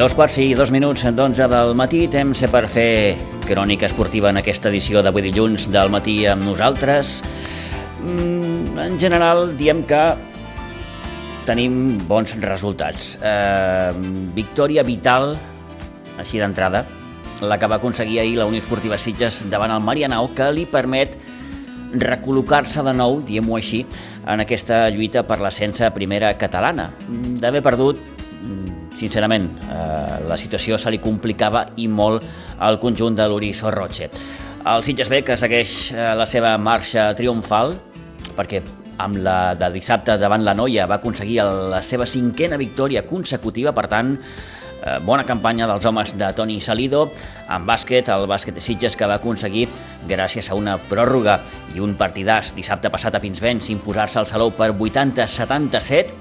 Dos quarts i dos minuts d'onze del matí, temps per fer crònica esportiva en aquesta edició d'avui dilluns del matí amb nosaltres. Mm, en general, diem que tenim bons resultats. Eh, victòria vital, així d'entrada, la que va aconseguir ahir la Unió Esportiva Sitges davant el Marianao, que li permet recol·locar-se de nou, diem-ho així, en aquesta lluita per l'ascens a primera catalana. D'haver perdut sincerament, eh, la situació se li complicava i molt al conjunt de l'Uri Sorroche. El Sitges B, que segueix eh, la seva marxa triomfal, perquè amb la de dissabte davant la Noia va aconseguir la seva cinquena victòria consecutiva, per tant, eh, bona campanya dels homes de Toni Salido en bàsquet, el bàsquet de Sitges que va aconseguir, gràcies a una pròrroga i un partidàs dissabte passat a Pinsbens, imposar-se al Salou per 80-77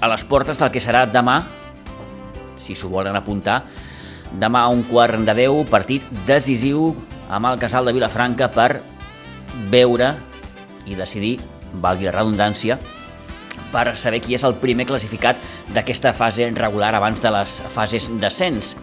a les portes del que serà demà si s'ho volen apuntar, demà a un quart de 10, partit decisiu amb el casal de Vilafranca per veure i decidir, valgui la redundància, per saber qui és el primer classificat d'aquesta fase regular abans de les fases d'ascens.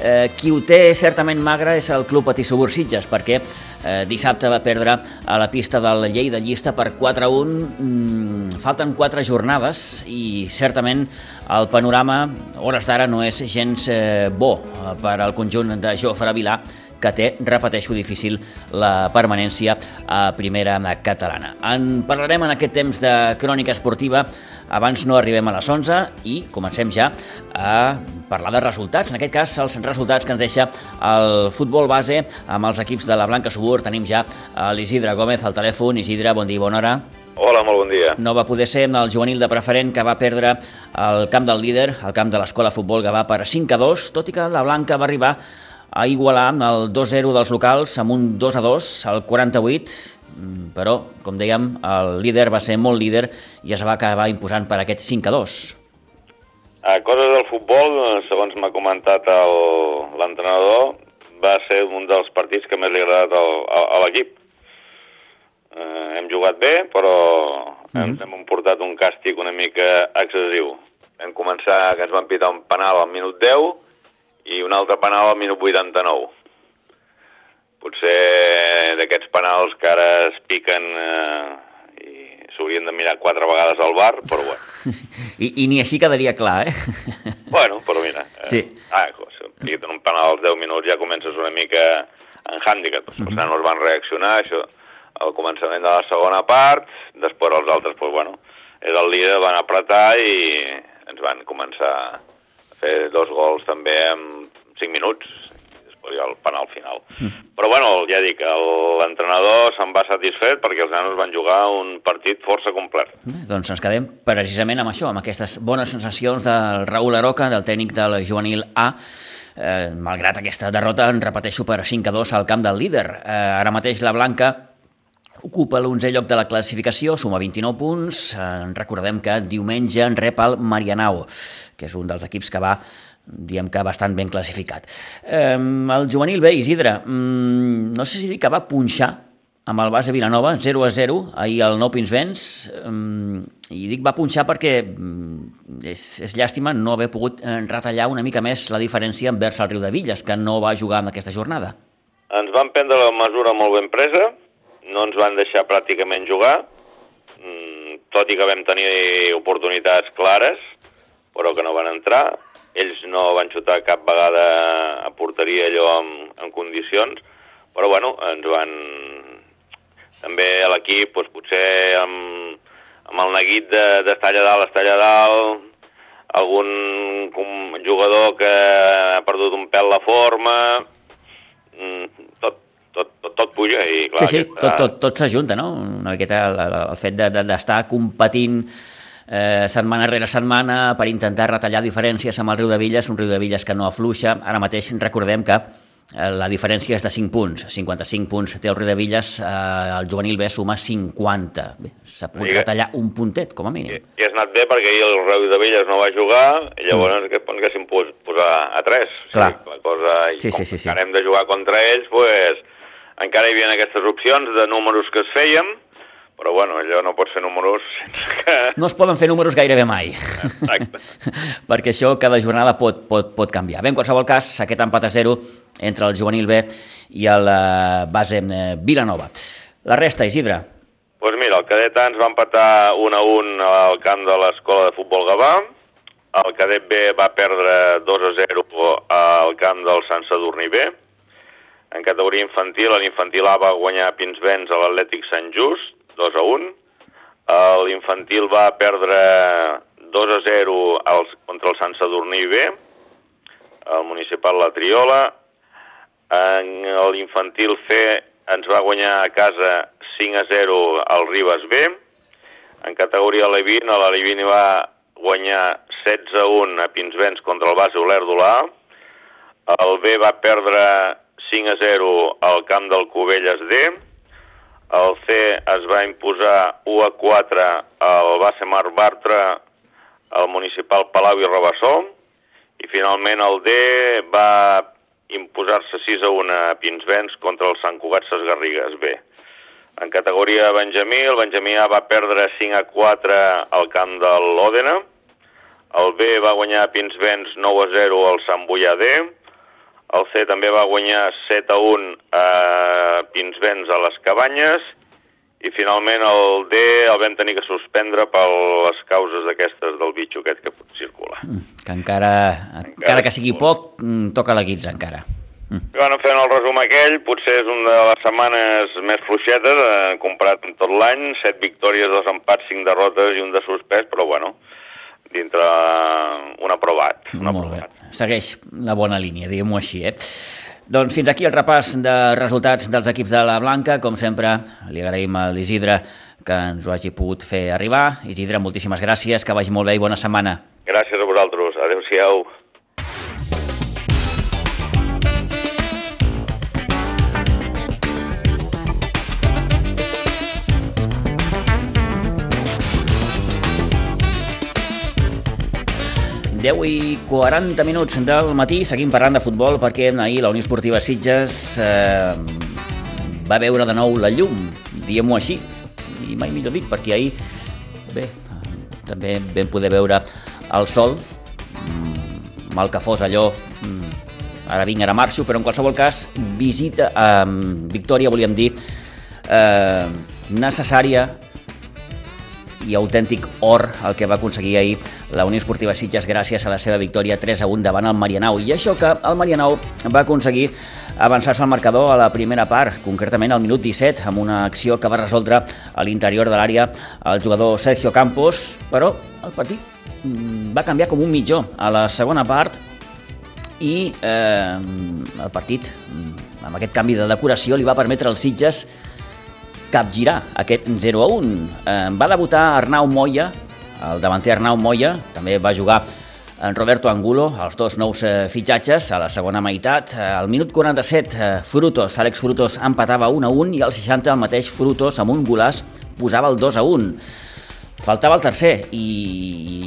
Eh, qui ho té certament magre és el Club Patí Sitges, perquè eh, dissabte va perdre a la pista del Llei de Llista per 4-1. Mm, falten 4 jornades i certament el panorama, hores d'ara, no és gens eh, bo eh, per al conjunt de Jofre Vilà, que té, repeteixo, difícil la permanència a primera catalana. En parlarem en aquest temps de crònica esportiva abans no arribem a les 11 i comencem ja a parlar de resultats. En aquest cas, els resultats que ens deixa el futbol base amb els equips de la Blanca Subur. Tenim ja l'Isidre Gómez al telèfon. Isidre, bon dia i bona hora. Hola, molt bon dia. No va poder ser el juvenil de preferent que va perdre el camp del líder, el camp de l'escola futbol que va per 5 a 2, tot i que la Blanca va arribar a igualar el 2-0 dels locals amb un 2 a 2 al 48 Mm, però, com dèiem, el líder va ser molt líder i es va acabar imposant per aquest 5 a 2. A coses del futbol, segons m'ha comentat l'entrenador, va ser un dels partits que més li ha agradat al, a, a l'equip. Eh, hem jugat bé, però mm -hmm. hem, hem portat un càstig una mica excessiu. Vam començar que ens van pitar un penal al minut 10 i un altre penal al minut 89 potser d'aquests penals que ara es piquen eh, i s'haurien de mirar quatre vegades al bar, però bueno. I, I ni així quedaria clar, eh? Bueno, però mira, eh, sí. ah, si piquen un penal als 10 minuts ja comences una mica en hàndicap, uh -huh. no es van reaccionar, això al començament de la segona part, després els altres, doncs, bueno, és el líder, van apretar i ens van començar a fer dos gols també en 5 minuts, el penal final. Mm. Però bueno, ja dic, l'entrenador se'n va satisfet perquè els nanos van jugar un partit força complet. Mm, doncs ens quedem precisament amb això, amb aquestes bones sensacions del Raül Aroca, del tècnic del juvenil A, eh, malgrat aquesta derrota, en repeteixo, per 5 a 2 al camp del líder. Eh, ara mateix la Blanca ocupa l'11è lloc de la classificació, suma 29 punts. Eh, recordem que diumenge en rep el Marianao, que és un dels equips que va diem que bastant ben classificat. Eh, el juvenil B, Isidre, mm, no sé si dir que va punxar amb el base Vilanova, 0 a 0, ahir al Nou Pinsbens, um, i dic va punxar perquè um, és, és llàstima no haver pogut eh, retallar una mica més la diferència envers el Riu de Villes, que no va jugar en aquesta jornada. Ens van prendre la mesura molt ben presa, no ens van deixar pràcticament jugar, mm, tot i que vam tenir oportunitats clares, però que no van entrar, ells no van xutar cap vegada a porteria allò en, en condicions, però bueno, ens van... També a l'equip, doncs, potser amb, amb el neguit d'estar allà dalt, estar allà dalt, algun jugador que ha perdut un pèl la forma, mm, tot, tot, tot, tot puja i clar... Sí, sí, aquesta... tot, tot, tot s'ajunta, no? Una miqueta el, el fet d'estar de, de, competint eh, setmana rere setmana per intentar retallar diferències amb el Riu de Villes, un Riu de Villes que no afluixa. Ara mateix recordem que eh, la diferència és de 5 punts, 55 punts té el Riu de Villes, eh, el juvenil B suma 50. Bé, s'ha pogut retallar un puntet, com a mínim. I, I has anat bé perquè ahir el Reu de Villes no va jugar i llavors mm. que ens haguéssim pos, posar a 3. Clar. la cosa, i Sí, com sí, sí, sí. que hem de jugar contra ells, pues, encara hi havia aquestes opcions de números que es fèiem, però bueno, allò no pots fer números que... No es poden fer números gairebé mai, Exacte. perquè això cada jornada pot, pot, pot canviar. Bé, en qualsevol cas, aquest empat a 0 entre el juvenil B i el eh, base eh, Vilanova. La resta, Isidre. Doncs pues mira, el cadet A ens va empatar 1 a 1 al camp de l'escola de futbol Gavà, el cadet B va perdre 2 a 0 al camp del Sant Sadurní B, en categoria infantil, l'infantil A va guanyar Pinsbens a l'Atlètic Sant Just, 2 a 1, l'infantil va perdre 2 a 0 als, contra el Sant Sadurní B, el municipal La Triola, l'infantil C ens va guanyar a casa 5 a 0 al Ribes B. En categoria Levin, la Levin va guanyar 16 a 1 a Pinsbens contra el base Olèrdula A. El B va perdre 5 a 0 al camp del Cubelles D. El C es va imposar 1 a 4 al base Mar Bartra, al municipal Palau i Rabassó. I finalment el D va imposar-se 6 a 1 a Pinsbens contra el Sant Cugat Ses Garrigues B. En categoria Benjamí, el Benjamí A va perdre 5 a 4 al camp de l'Òdena. El B va guanyar a Pinsbens 9 a 0 al Sant Boià D. El C també va guanyar 7 a 1 a Pinsbens a les Cabanyes. I finalment el D el vam tenir que suspendre per les causes aquestes del bitxo aquest que circula. Que encara, encara que sigui poc, mm, toca la guitza encara. Bueno, fent el resum aquell, potser és una de les setmanes més fluixetes, eh, comparat amb tot l'any, set victòries, dos empats, cinc derrotes i un de suspès, però bueno, dintre un aprovat. Un Molt bé. aprovat. Segueix la bona línia, diguem-ho així, eh? Doncs fins aquí el repàs de resultats dels equips de la Blanca. Com sempre, li agraïm a l'Isidre que ens ho hagi pogut fer arribar. Isidre, moltíssimes gràcies, que vagi molt bé i bona setmana. Gràcies a vosaltres. Adéu-siau. Deu i 40 minuts del matí, seguim parlant de futbol perquè ahir la Unió Esportiva Sitges eh, va veure de nou la llum, diguem-ho així, i mai millor dit, perquè ahir, bé, també vam poder veure el sol, mm, mal que fos allò, mm, ara vinc, ara marxo, però en qualsevol cas, visita, eh, victòria, volíem dir, eh, necessària i autèntic or el que va aconseguir ahir la Unió Esportiva Sitges gràcies a la seva victòria 3 a 1 davant el Marianau. I això que el Marianau va aconseguir avançar-se al marcador a la primera part, concretament al minut 17, amb una acció que va resoldre a l'interior de l'àrea el jugador Sergio Campos, però el partit mm, va canviar com un mitjó a la segona part i eh, el partit, mm, amb aquest canvi de decoració, li va permetre als Sitges capgirar aquest 0 a 1. Eh, va debutar Arnau Moya, el davanter Arnau Moya, també va jugar en Roberto Angulo, els dos nous eh, fitxatges a la segona meitat. Al minut 47, eh, Frutos, Àlex Frutos empatava 1 a 1 i al 60 el mateix Frutos amb un golàs posava el 2 a 1. Faltava el tercer i,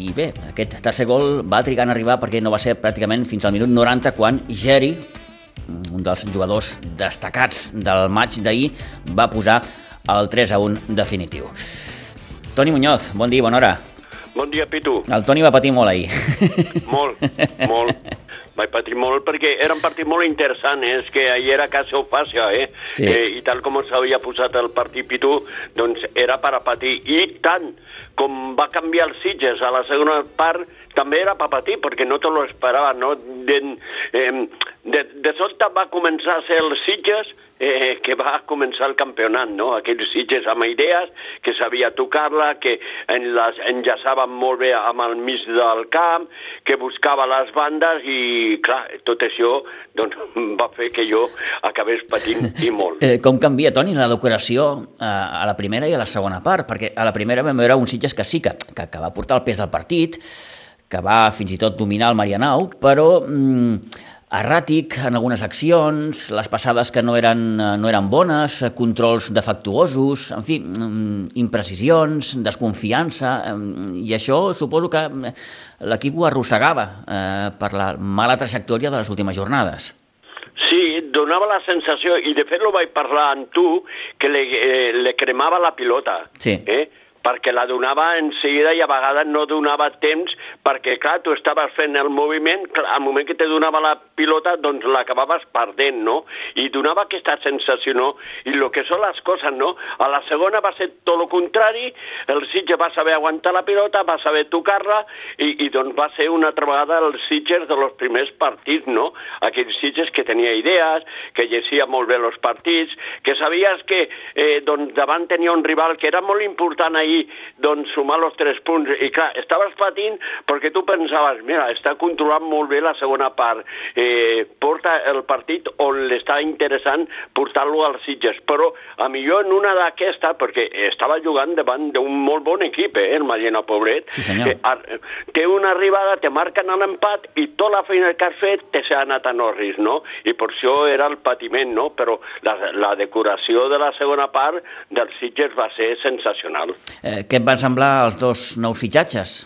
i bé, aquest tercer gol va trigar en arribar perquè no va ser pràcticament fins al minut 90 quan Geri, un dels jugadors destacats del maig d'ahir, va posar el 3 a 1 definitiu. Toni Muñoz, bon dia, bona hora. Bon dia, Pitu. El Toni va patir molt ahir. Molt, molt. Vaig patir molt perquè era un partit molt interessant, eh? és que ahir era casa o fàcia, eh? Sí. eh? I tal com s'havia posat el partit Pitu, doncs era per a patir. I tant com va canviar els Sitges a la segona part, també era per patir, perquè no te lo esperava, no? De, eh, de, de sobte va començar a ser els Sitges eh, que va començar el campionat, no? Aquells Sitges amb idees, que sabia tocar-la, que en les enllaçava molt bé amb el mig del camp, que buscava les bandes i, clar, tot això doncs, va fer que jo acabés patint i molt. Eh, com canvia, Toni, la decoració eh, a la primera i a la segona part? Perquè a la primera vam veure un Sitges que sí, que, que, que va portar el pes del partit, que va fins i tot dominar el Marianau, però mm, erràtic en algunes accions, les passades que no eren, no eren bones, controls defectuosos, en fi, mm, imprecisions, desconfiança, i això suposo que mm, l'equip ho arrossegava eh, per la mala trajectòria de les últimes jornades. Sí, donava la sensació, i de fet ho vaig parlar amb tu, que le, eh, le cremava la pilota. Sí. Eh? Perquè la donava en seguida i a vegades no donava temps perquè, clar, tu estaves fent el moviment, clar, al moment que te donava la pilota, doncs l'acabaves perdent, no? I donava aquesta sensació, no? I el que són les coses, no? A la segona va ser tot el contrari, el Sitges va saber aguantar la pilota, va saber tocar-la, i, i doncs va ser una altra vegada el Sitges de los primers partits, no? Aquells Sitges que tenia idees, que llegia molt bé els partits, que sabies que eh, doncs davant tenia un rival que era molt important ahir ahir doncs, sumar els tres punts. I clar, estaves patint perquè tu pensaves, mira, està controlant molt bé la segona part, eh, porta el partit on l'està interessant portar-lo als Sitges, però a millor en una d'aquesta, perquè estava jugant davant d'un molt bon equip, eh, el Mallena Pobret, sí, senyor. que té una arribada, te marquen l'empat i tota la feina que has fet te s'ha anat a Norris, no? I per això era el patiment, no? Però la, la decoració de la segona part dels Sitges va ser sensacional. Eh, què et van semblar els dos nous fitxatges?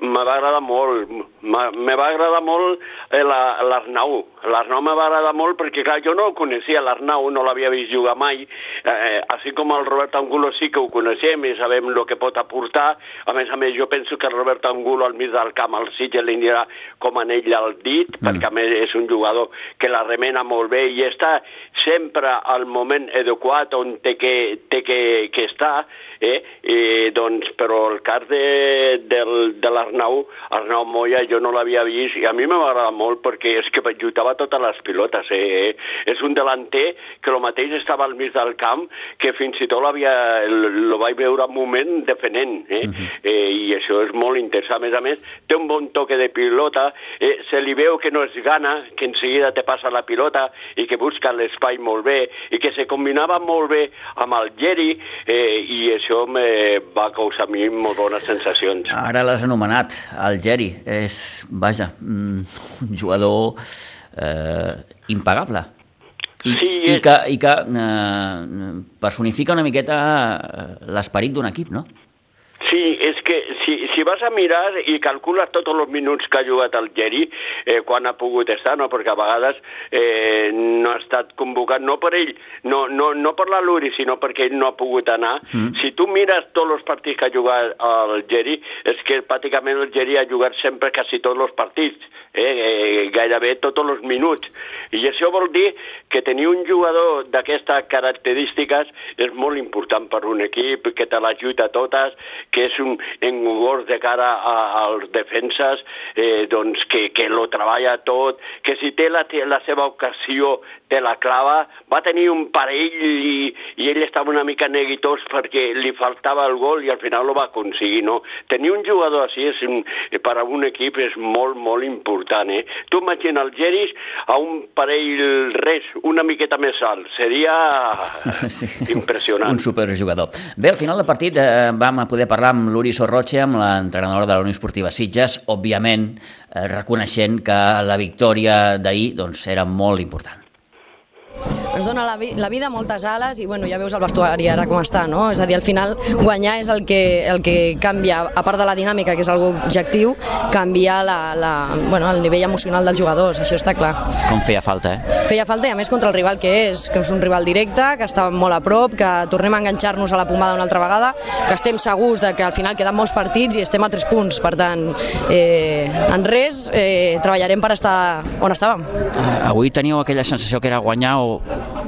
me va agradar molt, me va agradar molt eh, l'Arnau. L'Arnau me va agradar molt perquè, clar, jo no el coneixia, l'Arnau, no l'havia vist jugar mai, eh, així com el Robert Angulo sí que ho coneixem i sabem el que pot aportar. A més a més, jo penso que el Robert Angulo al mig del camp, al Sitges li anirà com en ell al dit, mm. perquè a més és un jugador que la remena molt bé i està sempre al moment adequat on té que, té que, que estar, eh? I, doncs, però el cas de, del, de l'Arnau, Arnau Moya, jo no l'havia vist i a mi m'agrada molt perquè és que jutava totes les pilotes. Eh? És un delanter que el mateix estava al mig del camp que fins i tot l'havia, lo vaig veure un moment defenent. Eh? Uh. -huh. eh, I això és molt interessant. A més a més, té un bon toque de pilota, eh, se li veu que no és gana, que en seguida te passa la pilota i que busca l'espai molt bé i que se combinava molt bé amb el Geri eh, i això me va causar a mi molt bones sensacions. Ara l'has anomenat, el Geri. És, vaja, mm, un jugador eh, impagable. I, sí, i que, i que eh, personifica una miqueta eh, l'esperit d'un equip, no? Sí, és si, vas a mirar i calcules tots els minuts que ha jugat el Geri, eh, quan ha pogut estar, no? perquè a vegades eh, no ha estat convocat, no per ell, no, no, no per la Luri, sinó perquè ell no ha pogut anar. Mm. Si tu mires tots els partits que ha jugat el Geri, és que pràcticament el Geri ha jugat sempre quasi tots els partits, eh, eh, gairebé tots els minuts. I això vol dir que tenir un jugador d'aquestes característiques és molt important per un equip, que te l'ajuda a totes, que és un engogós de cara a, als defenses, eh, doncs que, que lo treballa tot, que si té la, la seva ocasió te la clava, va tenir un parell i, i ell estava una mica neguitós perquè li faltava el gol i al final ho va aconseguir, no? Tenir un jugador així és, per a un equip és molt, molt important, eh? Tu imagina el Geris a un parell res, una miqueta més alt, seria sí. impressionant. Un superjugador. Bé, al final del partit eh, vam poder parlar amb l'Uri Sorroche, amb l'entrenadora de la Unió Esportiva Sitges, òbviament eh, reconeixent que la victòria d'ahir doncs, era molt important ens dona la, vi la vida moltes ales i bueno, ja veus el vestuari ara com està, no? És a dir, al final guanyar és el que, el que canvia, a part de la dinàmica, que és algo objectiu, canviar la, la, bueno, el nivell emocional dels jugadors, això està clar. Com feia falta, eh? Feia falta, i a més contra el rival que és, que és un rival directe, que està molt a prop, que tornem a enganxar-nos a la pomada una altra vegada, que estem segurs de que al final queden molts partits i estem a tres punts, per tant, eh, en res, eh, treballarem per estar on estàvem. Uh, avui teníeu aquella sensació que era guanyar o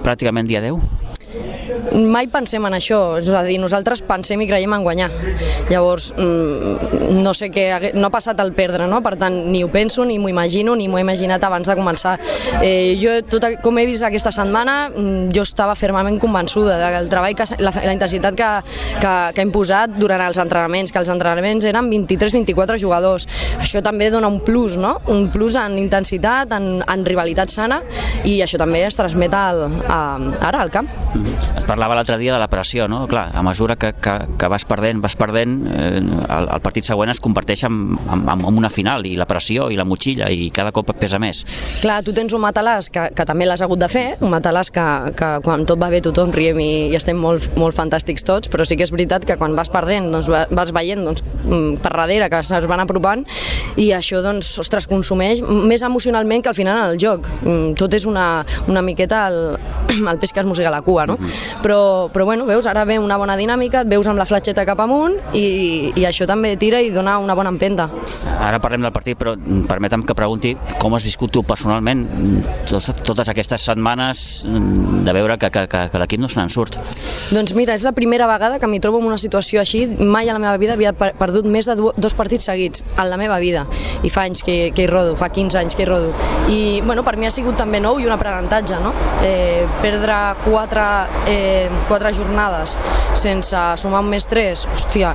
pràcticament dia 10? Mai pensem en això, és a dir, nosaltres pensem i creiem en guanyar. Llavors, mm, no sé què, no ha passat el perdre, no? Per tant, ni ho penso, ni m'ho imagino, ni m'ho he imaginat abans de començar. Eh, jo, tot, com he vist aquesta setmana, mm, jo estava fermament convençuda del treball, que, la, la intensitat que, que, que hem posat durant els entrenaments, que els entrenaments eren 23-24 jugadors. Això també dona un plus, no? Un plus en intensitat, en, en rivalitat sana, i això també es transmet al, a, ara al camp. Mm -hmm. Parlava l'altre dia de la pressió, no? Clar, a mesura que, que, que vas perdent, vas perdent, eh, el, el partit següent es converteix en, en, en una final, i la pressió i la motxilla, i cada cop pesa més. Clar, tu tens un matalàs que, que també l'has hagut de fer, un matalàs que, que quan tot va bé tothom riem i, i estem molt, molt fantàstics tots, però sí que és veritat que quan vas perdent doncs, vas veient doncs, mm, per darrere que se'ls van apropant i això, doncs, ostres, consumeix més emocionalment que al final el joc. Mm, tot és una, una miqueta el, el peix que es mossega la cua, no? Però, però bueno, veus, ara ve una bona dinàmica, et veus amb la fletxeta cap amunt i, i això també tira i dona una bona empenta. Ara parlem del partit, però permetem que pregunti com has viscut tu personalment totes, totes aquestes setmanes de veure que, que, que, que l'equip no se n'en surt? Doncs mira, és la primera vegada que m'hi trobo en una situació així. Mai a la meva vida havia perdut més de dos partits seguits, en la meva vida. I fa anys que, que hi rodo, fa 15 anys que hi rodo. I bueno, per mi ha sigut també nou i un aprenentatge, no? Eh, perdre quatre, eh, quatre jornades sense sumar un més tres, hòstia,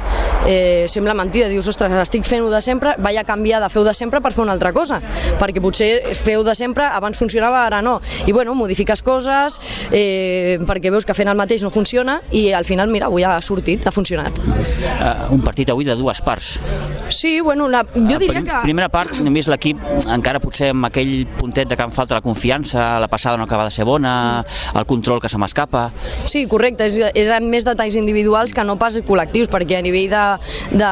eh, sembla mentida, dius, ostres, estic fent-ho de sempre, vaig a canviar de fer-ho de sempre per fer una altra cosa, perquè potser feu de sempre, abans funcionava, ara no. I bueno, modifiques coses eh, perquè veus que fent el mateix no funciona i al final, mira, avui ha sortit, ha funcionat. Uh, un partit avui de dues parts. Sí, bueno, la, jo diria que... Primera part, només l'equip encara potser amb aquell puntet de que em falta la confiança, la passada no acaba de ser bona, el control que se m'escapa... Sí, correcte, és, eren més detalls individuals que no pas col·lectius, perquè a nivell de, de,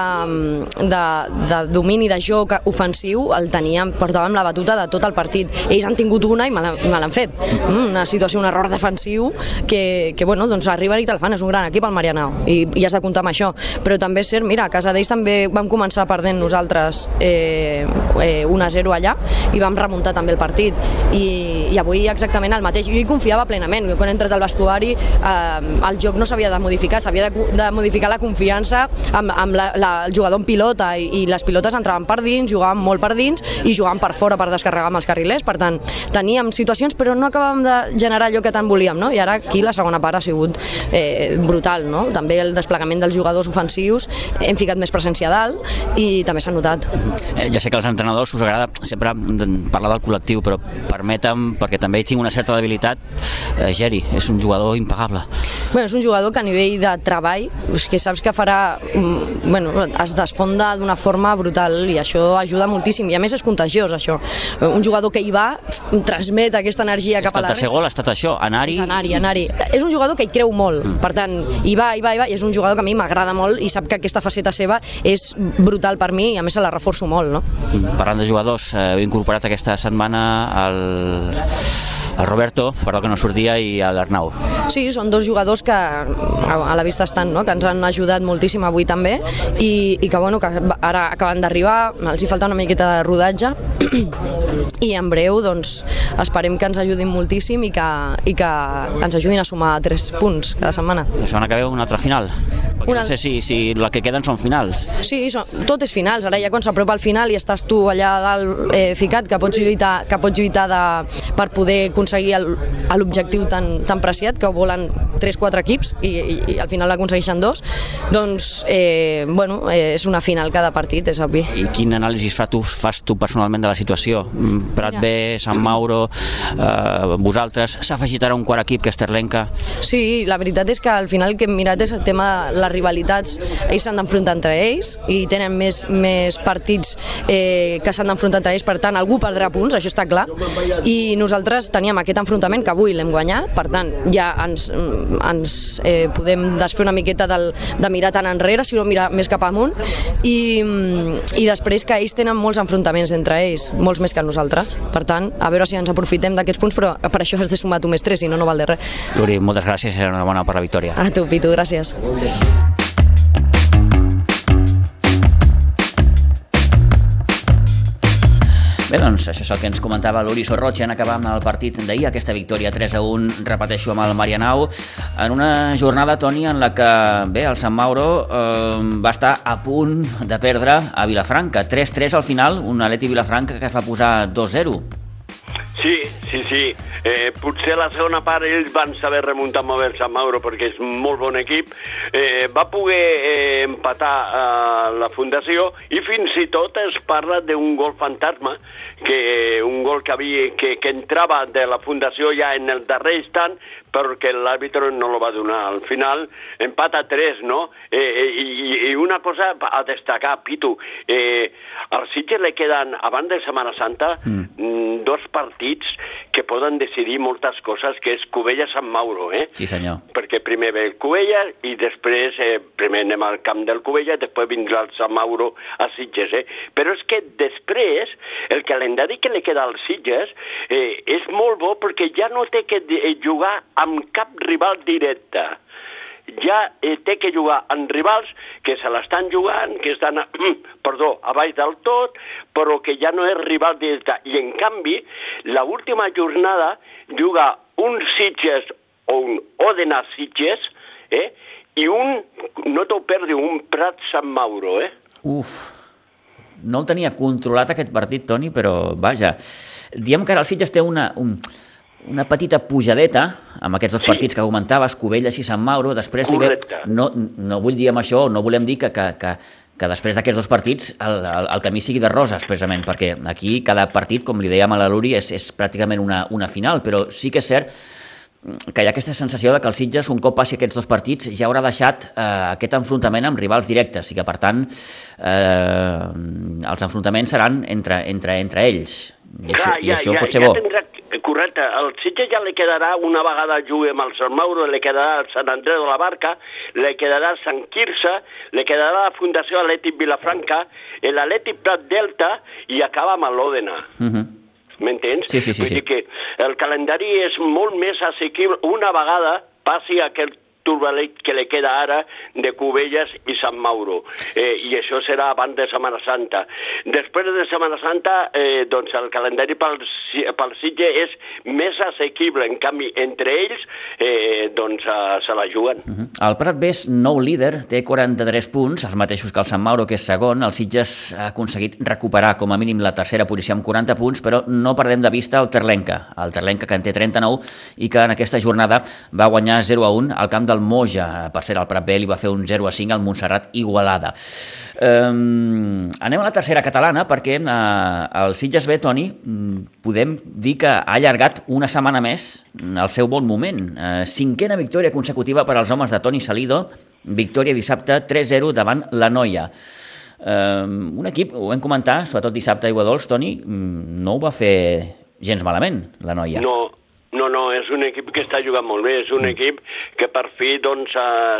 de, de domini de joc ofensiu el teníem, portàvem la batuta de tot el partit. Ells han tingut una i me l'han fet. Mm, una situació, un error defensiu que, que bueno, doncs arriben i te'l fan, és un gran equip el Marianao i, i has de comptar amb això. Però també és cert, mira, a casa d'ells també vam començar perdent nosaltres eh, eh, 1-0 allà i vam remuntar també el partit i, i avui exactament el mateix. Jo hi confiava plenament, quan he entrat al vestuari eh, el joc no s'havia de modificar, s'havia de, de modificar la confiança amb, amb la, la, el jugador en pilota i, i les pilotes entraven per dins, jugaven molt per dins i jugaven per fora per descarregar amb els carrilers, per tant teníem situacions però no acabàvem de generar allò que tant volíem, no? i ara aquí la segona part ha sigut eh, brutal, no? també el desplegament dels jugadors ofensius, hem ficat més presència a dalt i també s'ha notat. Eh, ja sé que als entrenadors us agrada sempre parlar del col·lectiu, però permetem, perquè també hi tinc una certa debilitat, eh, Geri, és un jugador impagable. Bueno, és un jugador que a nivell de treball, és que saps que farà, mm, bueno, es desfonda d'una forma brutal i això ajuda moltíssim i a més és contagiós això. Un jugador que hi va transmet aquesta energia cap a la resta. El tercer gol ha estat això, anar-hi. Anar-hi, anar-hi. És un jugador que hi creu molt, mm. per tant, hi va, hi va, hi va, i és un jugador que a mi m'agrada molt i sap que aquesta faceta seva és brutal per mi i a més se la reforço molt, no? Parlant de jugadors, eh, heu incorporat aquesta setmana el el Roberto, perdó que no sortia, i l'Arnau. Sí, són dos jugadors que a la vista estan, no? que ens han ajudat moltíssim avui també i, i que, bueno, que ara acaben d'arribar, els hi falta una miqueta de rodatge i en breu doncs, esperem que ens ajudin moltíssim i que, i que ens ajudin a sumar tres punts cada setmana. La setmana que ve una altra final. Perquè una... no sé si, si la que queden són finals. Sí, són, tot és finals. Ara ja quan s'apropa al final i estàs tu allà dalt eh, ficat, que pots lluitar, que pots lluitar de, per poder aconseguir l'objectiu tan, tan preciat que volen 3-4 equips i, i, i al final l'aconsegueixen dos, doncs eh, bueno, eh, és una final cada partit, és obvi. I quin anàlisi fas tu, fas tu personalment de la situació? Mm, Prat B, Sant Mauro, eh, vosaltres, s'ha afegit ara un quart equip que és Terlenca? Sí, la veritat és que al final el que hem mirat és el tema de les rivalitats, ells s'han d'enfrontar entre ells i tenen més, més partits eh, que s'han d'enfrontar entre ells, per tant algú perdrà punts, això està clar, i nosaltres teníem aquest enfrontament que avui l'hem guanyat, per tant ja ens, ens eh, podem desfer una miqueta del, de mirar tan enrere, sinó mirar més cap amunt, i, i després que ells tenen molts enfrontaments entre ells, molts més que nosaltres, per tant, a veure si ens aprofitem d'aquests punts, però per això has de sumar tu més 3, si no, no val de res. Luri, moltes gràcies i enhorabona per la victòria. A tu, Pitu, gràcies. Bé, doncs això és el que ens comentava l'Uri Sorrocha en acabar amb el partit d'ahir, aquesta victòria 3 a 1, repeteixo, amb el Marianau, en una jornada, Toni, en la que, bé, el Sant Mauro eh, va estar a punt de perdre a Vilafranca. 3-3 al final, un Aleti Vilafranca que es va posar 2-0. Sí, sí, sí. Eh, potser la segona part ells van saber remuntar bé el Sant Mauro perquè és molt bon equip. Eh, va poder eh, empatar eh, la fundació i fins i tot es parla d'un gol fantasma, que un gol que, havia, que, que entrava de la fundació ja en el darrer instant perquè l'àrbitre no lo va donar. Al final, empat a 3, no? Eh, eh, i, I una cosa a destacar, Pitu, eh, al Sitges le queden, abans de Setmana Santa, mm. dos partits que poden decidir moltes coses, que és Cubella-Sant Mauro, eh? Sí, senyor. Perquè primer ve el Cubella i després, eh, primer anem al camp del Cubella, després vindrà el Sant Mauro a Sitges, eh? Però és que després, el calendari que li queda als Sitges eh, és molt bo perquè ja no té que eh, jugar amb cap rival directe. Ja eh, té que jugar amb rivals que se l'estan jugant, que estan, a, perdó, a baix del tot, però que ja no és rival directe. I en canvi, la última jornada juga un Sitges o un Òdena Sitges, eh? i un, no t'ho perdi, un Prat Sant Mauro, eh? Uf, no el tenia controlat aquest partit, Toni, però vaja. Diem que ara el Sitges té una, un, una petita pujadeta amb aquests dos Sí. partits que comentaves, Cubelles i Sant Mauro, després li ve... Correcte. No, no vull dir amb això, no volem dir que, que, que, que després d'aquests dos partits el, el, el camí sigui de roses, precisament, perquè aquí cada partit, com li dèiem a la Luri, és, és pràcticament una, una final, però sí que és cert que hi ha aquesta sensació de que el Sitges, un cop passi aquests dos partits, ja haurà deixat eh, aquest enfrontament amb rivals directes i que, per tant, eh, els enfrontaments seran entre, entre, entre ells. I això, i això pot ser bo. Tindrà, correcte, el Sitges ja li quedarà una vegada jugui amb el Sant Mauro, li quedarà el Sant Andreu de la Barca, li quedarà el Sant Quirze, li quedarà la Fundació Atlètic Vilafranca, l'Atlètic Prat Delta i acaba amb l'Òdena. Uh -huh. M'entens? Sí, sí, sí, Vull sí. dir que el calendari és molt més assequible una vegada passi aquest turbalet que li queda ara de Cubelles i Sant Mauro. Eh, I això serà abans de Setmana Santa. Després de Setmana Santa, eh, doncs el calendari pel, pel Sitge és més assequible. En canvi, entre ells, eh, doncs eh, se la juguen. Uh -huh. El Prat B és nou líder, té 43 punts, els mateixos que el Sant Mauro, que és segon. El Sitges ha aconseguit recuperar com a mínim la tercera posició amb 40 punts, però no perdem de vista el Terlenca, el Terlenca que en té 39 i que en aquesta jornada va guanyar 0 a 1 al camp del Moja. Per cert, el Prat B li va fer un 0 a 5 al Montserrat Igualada. Um, anem a la tercera catalana perquè uh, el Sitges B, Toni, mm, podem dir que ha allargat una setmana més el seu bon moment. Uh, cinquena victòria consecutiva per als homes de Toni Salido, victòria dissabte 3-0 davant la Noia. Uh, un equip, ho vam comentar, sobretot dissabte a Iguadols, Toni, mm, no ho va fer gens malament, la Noia. No, no, no, és un equip que està jugant molt bé, és un equip que per fi doncs,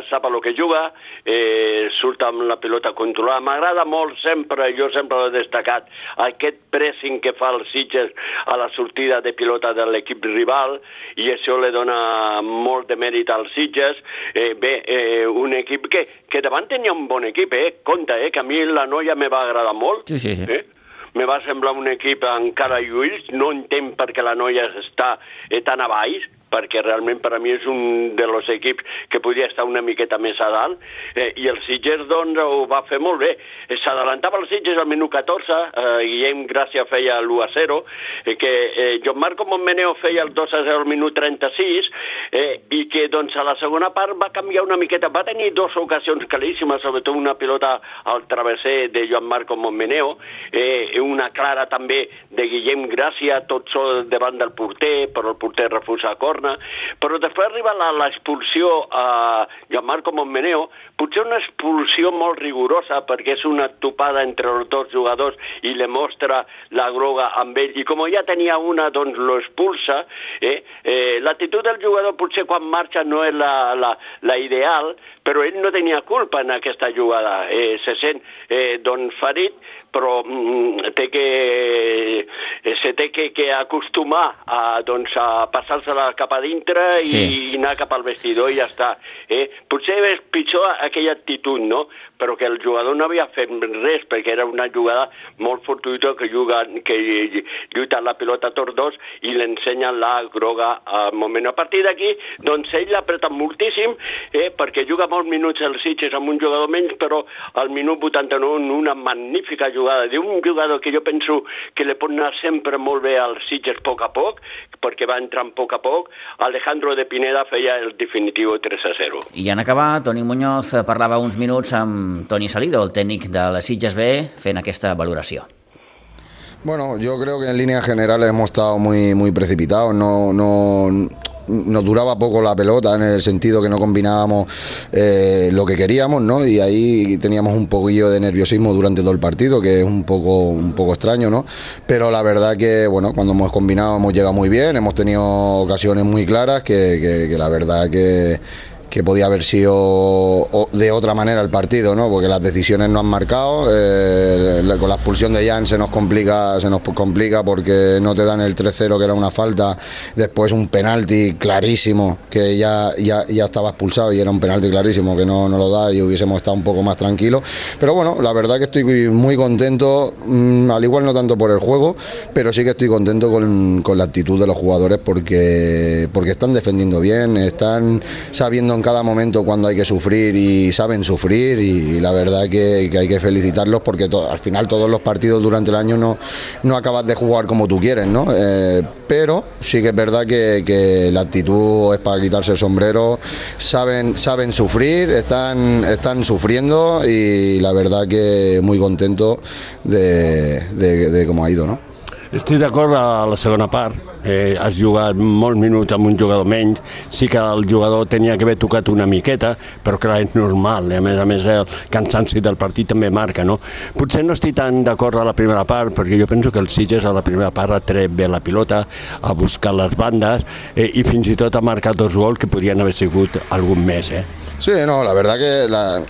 sap el que juga, eh, surt amb la pilota controlada. M'agrada molt sempre, jo sempre l'he destacat, aquest pressing que fa el Sitges a la sortida de pilota de l'equip rival i això li dona molt de mèrit als Sitges. Eh, bé, eh, un equip que, que davant tenia un bon equip, eh? Compte, eh? que a mi la noia me va agradar molt. Sí, sí, sí. Eh? Me va semblar un equip encara lluït, no entenc per què la noia està eh, tan a baix, perquè realment per a mi és un dels equips que podria estar una miqueta més a dalt, eh, i el Sitges doncs ho va fer molt bé. Eh, S'adelantava el Sitges al minut 14, eh, Guillem Gràcia feia l'1 a 0, eh, que eh, Joan Marco Montmeneo feia el 2 a 0 al minut 36, eh, i que doncs a la segona part va canviar una miqueta, va tenir dues ocasions claríssimes, sobretot una pilota al travesser de Joan Marco Montmeneo, eh, una clara també de Guillem Gràcia, tot sol davant del porter, però el porter refusa a corna, però després arriba l'expulsió a Joan Marco Montmeneo, potser una expulsió molt rigorosa perquè és una topada entre els dos jugadors i le mostra la groga amb ell. I com ja tenia una doncs lo expulsa eh? Eh, l'actitud del jugador potser quan marxa no és la, la, la ideal però ell no tenia culpa en aquesta jugada. Eh, se sent eh, doncs ferit però mm, té que, eh, se té que, que acostumar a, doncs, a passar-se-la cap cap a dintre i, Sí. i anar cap al vestidor i ja està. Eh? Potser és pitjor aquella actitud, no? Però que el jugador no havia fet res, perquè era una jugada molt fortuita que, juga, que lluita la pilota tots dos i l'ensenyen la groga al moment. A partir d'aquí, doncs ell l'apreta moltíssim, eh? perquè juga molts minuts el Sitges amb un jugador menys, però al minut 89 en una magnífica jugada d'un jugador que jo penso que li pot anar sempre molt bé al Sitges a poc a poc, perquè va entrant a poc a poc, Alejandro de Pineda feia el definitiu 3 a 0. I en acabar, Toni Muñoz parlava uns minuts amb Toni Salido, el tècnic de les Sitges B, fent aquesta valoració. Bueno, yo creo que en líneas generales hemos estado muy, muy precipitados. No, no, nos duraba poco la pelota en el sentido que no combinábamos eh, lo que queríamos, ¿no? Y ahí teníamos un poquillo de nerviosismo durante todo el partido, que es un poco, un poco extraño, ¿no? Pero la verdad que, bueno, cuando hemos combinado hemos llegado muy bien, hemos tenido ocasiones muy claras que, que- que la verdad que que podía haber sido de otra manera el partido, ¿no? Porque las decisiones no han marcado, eh, con la expulsión de Jan se nos complica, se nos complica porque no te dan el 3-0 que era una falta, después un penalti clarísimo que ya, ya, ya estaba expulsado y era un penalti clarísimo que no, no lo da y hubiésemos estado un poco más tranquilos. Pero bueno, la verdad que estoy muy contento, mm, al igual no tanto por el juego, pero sí que estoy contento con, con la actitud de los jugadores porque, porque están defendiendo bien, están sabiendo en cada momento cuando hay que sufrir y saben sufrir y, la verdad que, hay que felicitarlos porque al final todos los partidos durante el año no, no acabas de jugar como tú quieres, ¿no? Eh, pero sí que es verdad que, la actitud es para quitarse el sombrero, saben, saben sufrir, están, están sufriendo y la verdad que muy contento de, de, de cómo ha ido, ¿no? Estic d'acord a la segona part. Eh, has jugat molts minuts amb un jugador menys. Sí que el jugador tenia que haver tocat una miqueta, però clar, és normal. A més a més, el cansanci del partit també marca, no? Potser no estic tan d'acord a la primera part, perquè jo penso que el Sitges a la primera part ha tret bé la pilota, ha buscat les bandes eh, i fins i tot ha marcat dos gols que podrien haver sigut algun més, eh? Sí, no, la verdad que la-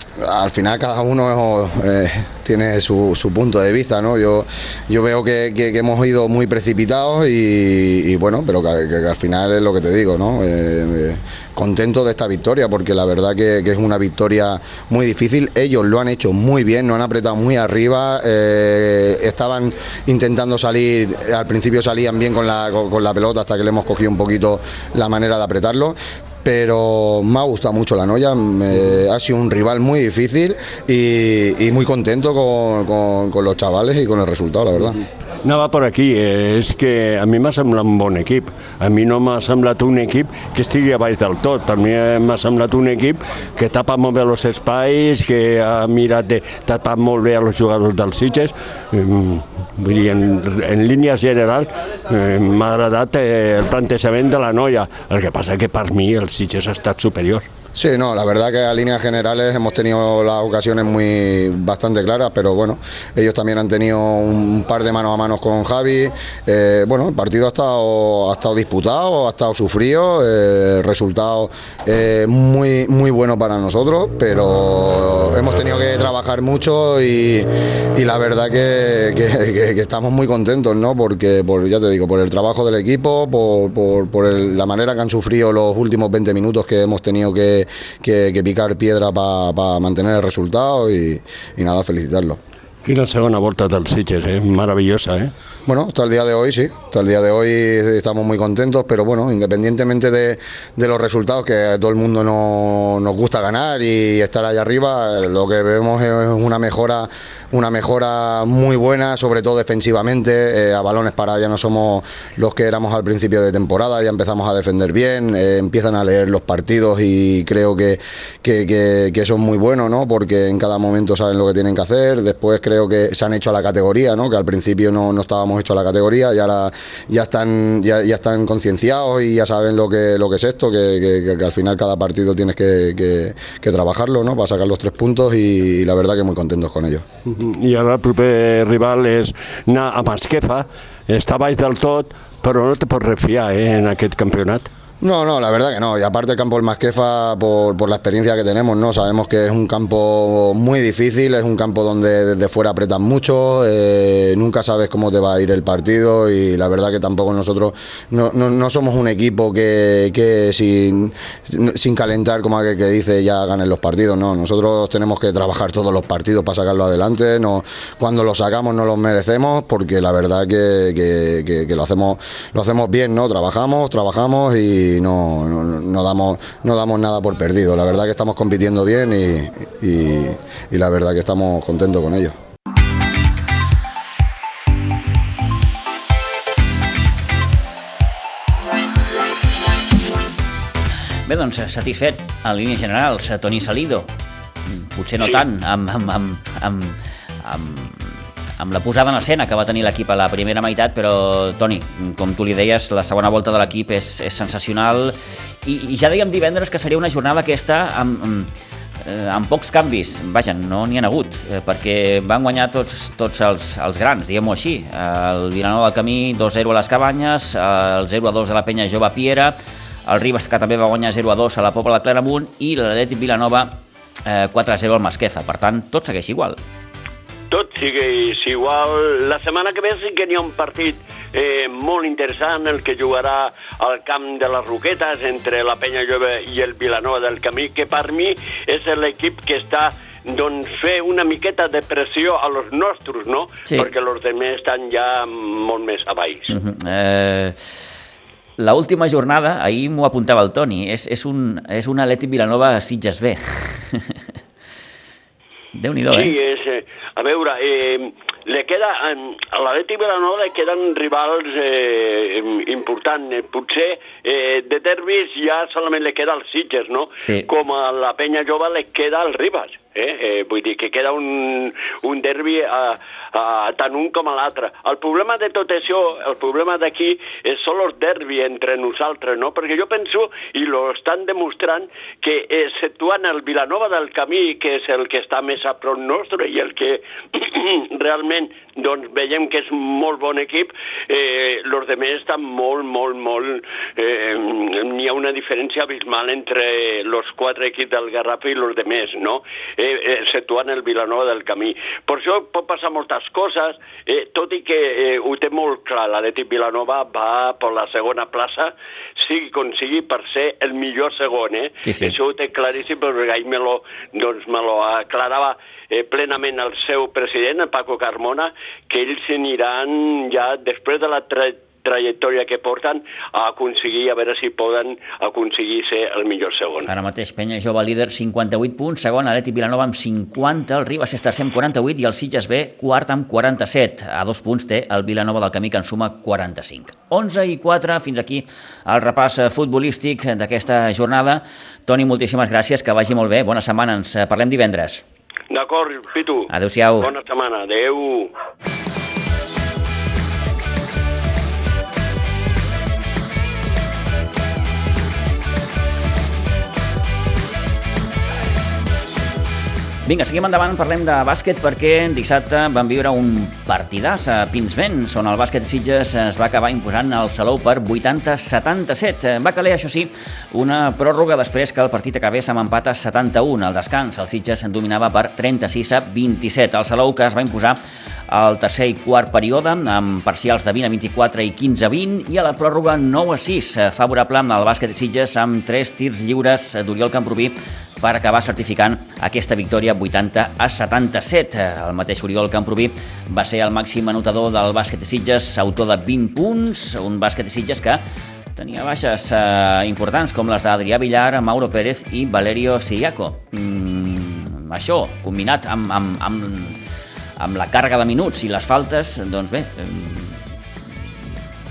al final cada uno eh, tiene su, su punto de vista, ¿no? Yo, yo veo que, que- que hemos ido muy precipitados y, y bueno, pero que, al final es lo que te digo, ¿no? Eh, eh, contento de esta victoria porque la verdad que, que es una victoria muy difícil. Ellos lo han hecho muy bien, no han apretado muy arriba, eh, estaban intentando salir, al principio salían bien con la, con, la pelota hasta que le hemos cogido un poquito la manera de apretarlo pero me ha gustado mucho la Noya, ha sido un rival muy difícil y, muy contento con, con- con los chavales y con el resultado, la verdad. Anava per aquí, és que a mi m'ha semblat un bon equip. A mi no m'ha semblat un equip que estigui a baix del tot. Per mi m'ha semblat un equip que tapa molt bé els espais, que ha mirat de tapar molt bé els jugadors dels Sitges. Mm, Vull dir, en, en línies generals eh, m'ha agradat eh, el plantejament de la noia. El que passa que per mi el Sitges ha estat superior. Sí, no, la verdad que a líneas generales hemos tenido las ocasiones muy bastante claras, pero bueno, ellos también han tenido un par de manos a manos con Javi. Eh, bueno, el partido ha estado, ha estado disputado, ha estado sufrido, eh, resultado eh, muy, muy bueno para nosotros, pero hemos tenido que trabajar mucho y, la verdad que, que- estamos muy contentos, ¿no? Porque, por, ya te digo, por el trabajo del equipo, por, por- la manera que han sufrido los últimos 20 minutos que hemos tenido que, que- que picar piedra para mantener el resultado y, y nada, felicitarlos. Quina segona volta dels Sitges, eh? meravellosa. Eh? Bueno, hasta el día de hoy sí, hasta el día de hoy estamos muy contentos, pero bueno, independientemente de, los resultados, que a todo el mundo no, nos gusta ganar y estar ahí arriba, lo que vemos es una mejora, una mejora muy buena, sobre todo defensivamente, eh, a balones parados ya no somos los que éramos al principio de temporada, ya empezamos a defender bien, eh, empiezan a leer los partidos y creo que, que, que- que eso es muy bueno, ¿no? porque en cada momento saben lo que tienen que hacer, después creo que se han hecho a la categoría, ¿no? que al principio no estábamos hechos a la categoría y ahora ya están, ya, ya están concienciados y ya saben lo que, lo que es esto, que, que- que- al final cada partido tienes que, que- que trabajarlo ¿no? para sacar los tres puntos y, la verdad que muy contentos con ellos. I ara el proper rival és anar a Masquefa, està del tot, però no te pots refiar eh, en aquest campionat. No, no, la verdad que no. Y aparte el campo del Masquefa, por, por la experiencia que tenemos, no sabemos que es un campo muy difícil, es un campo donde desde fuera apretan mucho, eh, nunca sabes cómo te va a ir el partido y la verdad que tampoco nosotros no, no, no somos un equipo que, que sin, sin calentar, como aquel que dice, ya ganen los partidos. No, nosotros tenemos que trabajar todos los partidos para sacarlo adelante. No, cuando los sacamos no los merecemos porque la verdad que, que, que- que lo hacemos lo hacemos bien, ¿no? Trabajamos, trabajamos y no, no, no damos no damos nada por perdido. La verdad que estamos compitiendo bien y, y- y la verdad que estamos contentos con ello. Bé, doncs, satisfet en línies generals, eh, Toni Salido. Potser no tant, amb, amb, amb, amb, amb, amb la posada en escena que va tenir l'equip a la primera meitat, però, Toni, com tu li deies, la segona volta de l'equip és, és sensacional i, i ja dèiem divendres que seria una jornada aquesta amb, amb, eh, amb pocs canvis, vaja, no n'hi ha hagut, eh, perquè van guanyar tots, tots els, els grans, diguem-ho així. El Vilanova del Camí 2-0 a les Cabanyes, el 0-2 de la Penya Jove Piera, el Ribas que també va guanyar 0-2 a la Pobla de Claramunt i l'Atlètic Vilanova eh, 4-0 al Masqueza. Per tant, tot segueix igual. Tot sigui igual. La setmana que ve sí que n'hi ha un partit eh, molt interessant, el que jugarà al camp de les Roquetes entre la Penya Jove i el Vilanova del Camí, que per mi és l'equip que està doncs fer una miqueta de pressió a los nostres, no? Sí. Perquè els demés estan ja molt més avall. Uh -huh. eh, la última jornada, ahir m'ho apuntava el Toni, és, és, un, és un Atlètic Vilanova Sitges B. Déu-n'hi-do, Sí, eh? és, eh, a veure, eh, le queda, a l'Atlètic Vilanova li queden rivals eh, importants. Eh, Potser eh, de derbis ja solament li queda el Sitges, no? Sí. Com a la penya jove li queda el Ribas. Eh? Eh, vull dir que queda un, un derbi a, a, tant un com l'altre. El problema de tot això, el problema d'aquí, és són els derbi entre nosaltres, no? Perquè jo penso, i lo estan demostrant, que exceptuant el Vilanova del Camí, que és el que està més a prop nostre i el que realment doncs, veiem que és molt bon equip, eh, els demés estan molt, molt, molt... Eh, N'hi ha una diferència abismal entre els quatre equips del Garraf i els demés, no? Eh, eh, exceptuant el Vilanova del Camí. Per això pot passar moltes coses, eh, tot i que eh, ho té molt clar, l'Atlètic Vilanova va per la segona plaça, sigui com sigui, per ser el millor segon, eh? Sí, sí. Això ho té claríssim, perquè ahir me lo, doncs, me lo aclarava eh, plenament el seu president, el Paco Carmona, que ells aniran ja, després de la tra trajectòria que porten, a aconseguir, a veure si poden aconseguir ser el millor segon. Ara mateix Penya Jove líder 58 punts, segon Atlètic Vilanova amb 50, el Ribas és tercer amb 48 i el Sitges B quart amb 47. A dos punts té el Vilanova del Camí que en suma 45. 11 i 4, fins aquí el repàs eh, futbolístic d'aquesta jornada. Toni, moltíssimes gràcies, que vagi molt bé, bona setmana, ens eh, parlem divendres. D'acord, Pitu? Adéu-siau. Bona setmana, adeu. Vinga, seguim endavant, parlem de bàsquet perquè dissabte van viure un partidàs a Pinsbens, on el bàsquet Sitges es va acabar imposant al Salou per 80-77. Va caler, això sí, una pròrroga després que el partit acabés amb empat a 71. Al descans, el Sitges en dominava per 36 a 27. El Salou que es va imposar al tercer i quart període amb parcials de 20 a 24 i 15 a 20 i a la pròrroga 9 a 6, favorable al bàsquet Sitges amb 3 tirs lliures d'Oriol Camproví per acabar certificant aquesta victòria 80 a 77. El mateix Oriol Camproví va ser el màxim anotador del bàsquet de Sitges, autor de 20 punts, un bàsquet de Sitges que tenia baixes eh, importants com les d'Adrià Villar, Mauro Pérez i Valerio Siriaco. Mm, això, combinat amb, amb, amb, amb la càrrega de minuts i les faltes, doncs bé, eh,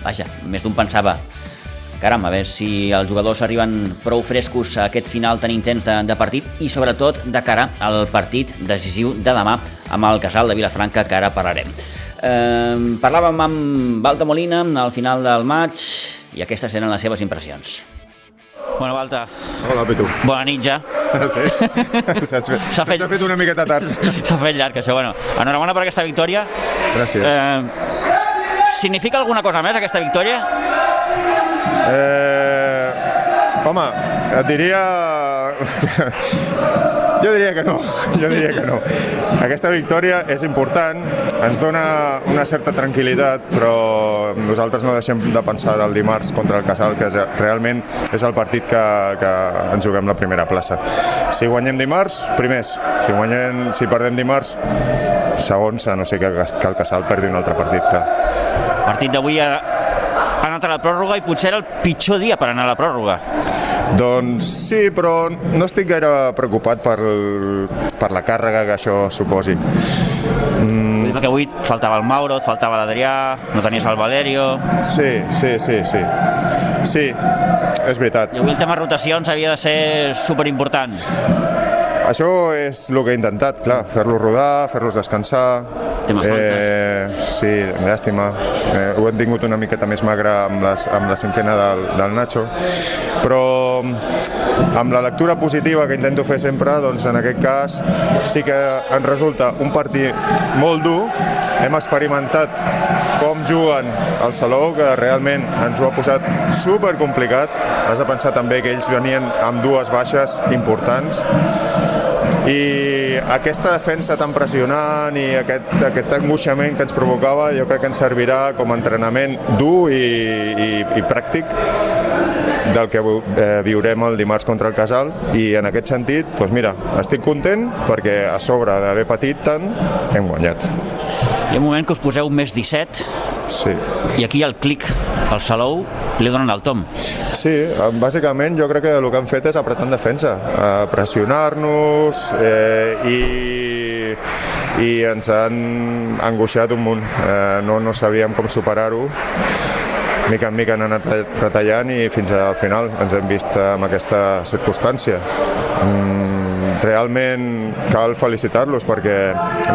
vaja, més d'un pensava caram, a veure si els jugadors arriben prou frescos a aquest final tan intens de, de partit i sobretot de cara al partit decisiu de demà amb el Casal de Vilafranca que ara parlarem. Eh, parlàvem amb Valta Molina al final del maig i aquestes eren les seves impressions. Bueno, Balta, Hola, Pitu. bona nit ja. Sí? S'ha fet, fet- fet una miqueta tard. S'ha fet llarg, això. Bueno, enhorabona per aquesta victòria. Gràcies. Eh, significa alguna cosa més, aquesta victòria? Eh, Home, et diria... jo diria que no, jo diria que no. Aquesta victòria és important, ens dona una certa tranquil·litat, però nosaltres no deixem de pensar el dimarts contra el Casal, que realment és el partit que, que ens juguem la primera plaça. Si guanyem dimarts, primers. Si, guanyem, si perdem dimarts, segons, a no sé que, que el Casal perdi un altre partit, clar. Partit d'avui ha anat a la pròrroga i potser era el pitjor dia per anar a la pròrroga. Doncs sí, però no estic gaire preocupat per, per la càrrega que això suposi. Mm, Perquè avui faltava el Mauro, et faltava l'Adrià, no tenies el Valerio... sí, sí, sí, sí. Sí, és veritat. I avui el tema rotacions havia de ser superimportant. Això és el que he intentat, clar, fer-los rodar, fer-los descansar. Eh, sí, llàstima. Eh, ho hem tingut una miqueta més magre amb, les, amb la cinquena del, del Nacho, però amb la lectura positiva que intento fer sempre, doncs en aquest cas sí que ens resulta un partit molt dur. Hem experimentat com juguen el Salou, que realment ens ho ha posat super complicat. Has de pensar també que ells venien amb dues baixes importants i aquesta defensa tan pressionant i aquest, aquest angoixament que ens provocava jo crec que ens servirà com a entrenament dur i, i, i pràctic del que eh, viurem el dimarts contra el Casal i en aquest sentit, doncs mira, estic content perquè a sobre d'haver patit tant hem guanyat. Hi ha un moment que us poseu més 17 Sí. i aquí el clic, el Salou, li donen el tom. Sí, bàsicament jo crec que el que han fet és apretar en defensa, pressionar-nos eh, i, i ens han angoixat un munt. Eh, no, no sabíem com superar-ho. Mica en mica han anat re- retallant i fins al final ens hem vist amb aquesta circumstància. Mm, realment cal felicitar-los perquè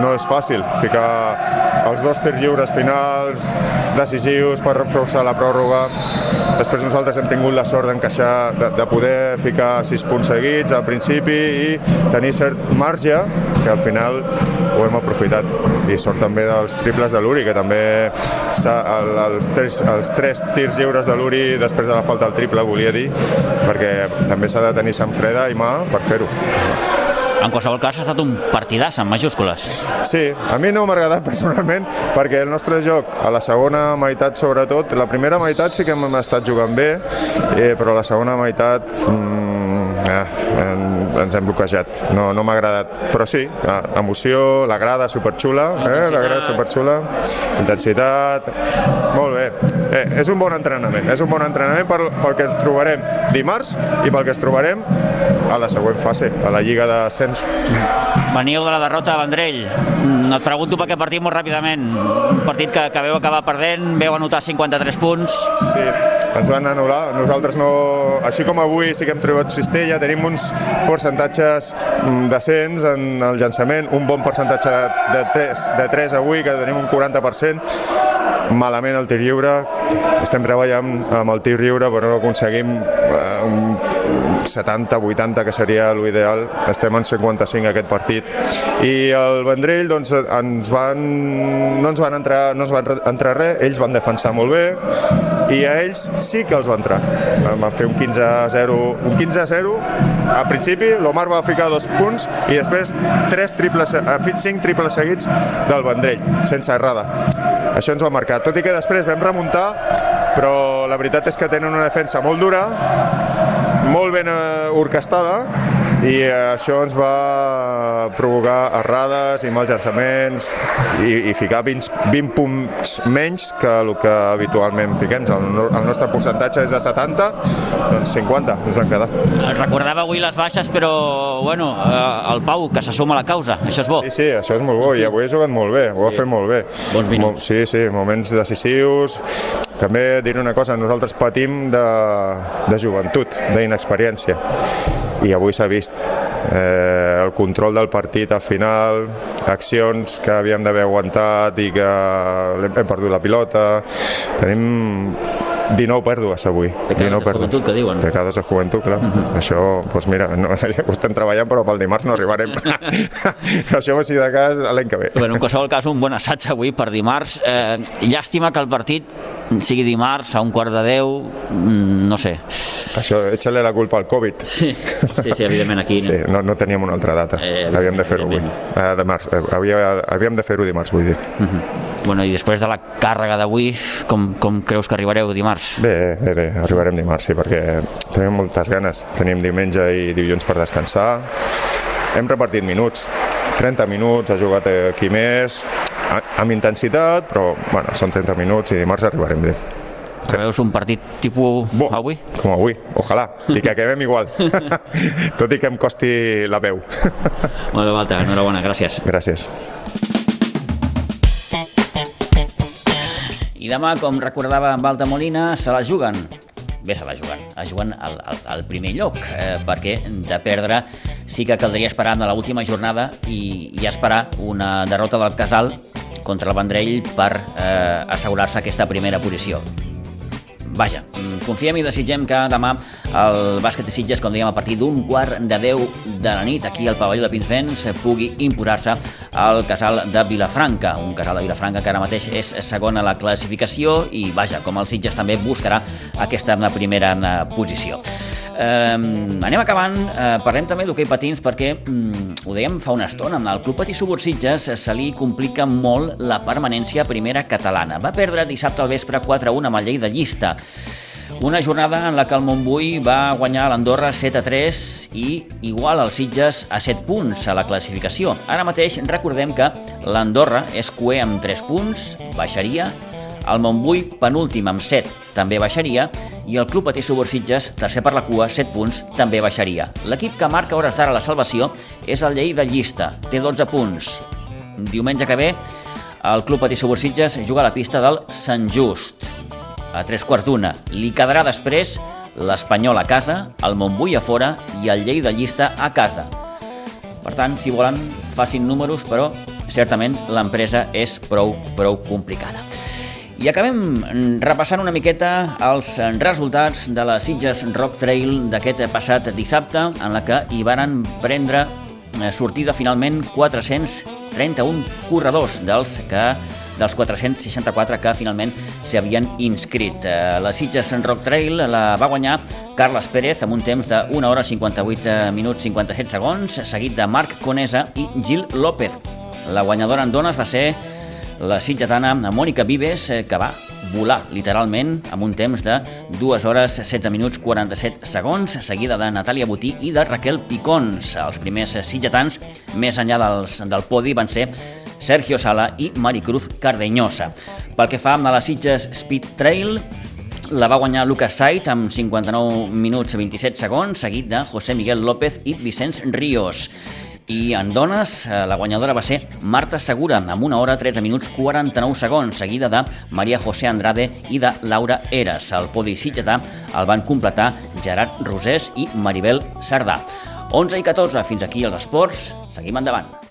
no és fàcil ficar els dos tirs lliures finals decisius per reforçar la pròrroga després nosaltres hem tingut la sort d'encaixar de, de poder ficar sis punts seguits al principi i tenir cert marge que al final ho hem aprofitat. I sort també dels triples de l'Uri que també el, els, tres, els tres tirs lliures de l'Uri després de la falta del triple volia dir perquè també s'ha de tenir sang freda i mà per fer-ho En qualsevol cas ha estat un partidàs en majúscules. Sí, a mi no m'ha agradat personalment perquè el nostre joc, a la segona meitat sobretot, la primera meitat sí que hem estat jugant bé, eh, però la segona meitat mm, eh, en- ens hem bloquejat, no, no m'ha agradat. Però sí, eh, emoció, la grada superxula, eh, la grada superxula, intensitat, molt bé. Eh, és un bon entrenament, és un bon entrenament pel, pel que ens trobarem dimarts i pel que ens trobarem a la següent fase, a la Lliga d'Ascens. Veníeu de la derrota a Vendrell. Mm, Et pregunto per aquest partit molt ràpidament. Un partit que, que veu acabar perdent, veu anotar 53 punts. Sí, ens van anul·lar. Nosaltres no... Així com avui sí que hem trobat cistella, tenim uns percentatges mm, decents en el llançament, un bon percentatge de 3, de 3 avui, que tenim un 40%, malament el tir lliure, estem treballant amb el tir lliure però no aconseguim eh, un 70-80 que seria l'ideal, estem en 55 aquest partit. I el Vendrell doncs, ens van, no ens van entrar, no ens van entrar res, ells van defensar molt bé. I a ells sí que els va entrar. Van fer un 15-0 un 15-0 al principi l'Omar va ficar dos punts i després tres triples, ha fet cinc triples seguits del Vendrell, sense errada. Això ens va marcar, tot i que després vam remuntar però la veritat és que tenen una defensa molt dura molt ben eh, orquestada i eh, això ens va provocar errades i mals llançaments i, i ficar 20, 20 punts menys que el que habitualment fiquem. El, el nostre percentatge és de 70, doncs 50 ens vam quedar. Recordava avui les baixes, però bueno, eh, el Pau, que se suma a la causa. Això és bo. Sí, sí, això és molt bo i avui ha jugat molt bé, ho ha fet molt bé. Bons minuts. Sí, sí, moments decisius. També dir una cosa, nosaltres patim de, de joventut, d'inexperiència i avui s'ha vist eh, el control del partit al final, accions que havíem d'haver aguantat i que hem perdut la pilota. Tenim 19 pèrdues avui. Pecados 19 de joventut, que diuen. Pecados de joventut, clar. Uh -huh. Això, doncs mira, no, ho estem treballant, però pel dimarts no arribarem. Això, si de cas, l'any que ve. Bueno, en qualsevol cas, un bon assaig avui per dimarts. Eh, llàstima que el partit sigui dimarts a un quart de deu, mm, no sé. Això, échale la culpa al Covid. Sí, sí, sí evidentment aquí. Sí, no, no teníem una altra data. Eh, havíem de fer-ho avui. Eh, dimarts. Eh, havia, havíem de fer-ho dimarts, vull dir. Uh -huh. Bueno, i després de la càrrega d'avui, com, com creus que arribareu dimarts? Bé, bé, bé, arribarem dimarts, sí, perquè tenim moltes ganes. Tenim diumenge i dilluns per descansar. Hem repartit minuts. 30 minuts, ha jugat eh, qui més, amb intensitat, però bueno, són 30 minuts i dimarts arribarem bé. Preveus un partit tipus Bo, avui? Com avui, ojalà, i que acabem igual, tot i que em costi la veu. Molt bé, Walter, enhorabona, gràcies. Gràcies. I demà, com recordava en Valta Molina, se la juguen. Bé, se la juguen. Es juguen al, al, al primer lloc, eh, perquè de perdre sí que caldria esperar a l'última jornada i, i esperar una derrota del Casal contra el Vendrell per eh, assegurar-se aquesta primera posició. Vaja, confiem i desitgem que demà el bàsquet de Sitges, com dèiem, a partir d'un quart de 10 de la nit aquí al pavelló de Pinsbens pugui imposar-se al casal de Vilafranca, un casal de Vilafranca que ara mateix és segon a la classificació i vaja, com el Sitges també buscarà aquesta primera eh, posició. Eh, anem acabant, eh, parlem també d'hoquei patins perquè, mm, ho dèiem fa una estona, amb el Club Patí Subur Sitges se li complica molt la permanència a primera catalana. Va perdre dissabte al vespre 4-1 amb el llei de llista. Una jornada en la que el Montbui va guanyar l'Andorra 7 a 3 i igual als Sitges a 7 punts a la classificació. Ara mateix recordem que l'Andorra és cué amb 3 punts, baixaria, el Montbui, penúltim amb 7, també baixaria, i el Club Patí Subur Sitges, tercer per la cua, 7 punts, també baixaria. L'equip que marca hores d'ara la salvació és el Llei de Llista, té 12 punts. Diumenge que ve, el Club Patí Subur Sitges juga a la pista del Sant Just, a tres quarts d'una. Li quedarà després l'Espanyol a casa, el Montbui a fora i el Llei de Llista a casa. Per tant, si volen, facin números, però certament l'empresa és prou, prou complicada. I acabem repassant una miqueta els resultats de la Sitges Rock Trail d'aquest passat dissabte, en la que hi varen prendre eh, sortida finalment 431 corredors dels que dels 464 que finalment s'hi havien inscrit. Eh, La Sitges Rock Trail la va guanyar Carles Pérez amb un temps de 1 hora 58 minuts 57 segons, seguit de Marc Conesa i Gil López. La guanyadora en dones va ser la sitgetana Mònica Vives, eh, que va volar, literalment, amb un temps de 2 hores 16 minuts 47 segons, seguida de Natàlia Botí i de Raquel Picons. Els primers sitgetans, més enllà dels, del podi, van ser Sergio Sala i Maricruz Cardeñosa. Pel que fa a la Sitges Speed Trail, la va guanyar Lucas Sait amb 59 minuts 27 segons, seguit de José Miguel López i Vicenç Ríos. I en dones, eh, la guanyadora va ser Marta Segura, amb una hora 13 minuts 49 segons, seguida de Maria José Andrade i de Laura Eras. El podi sitgetà el van completar Gerard Rosés i Maribel Sardà. 11 i 14, fins aquí els esports. Seguim endavant.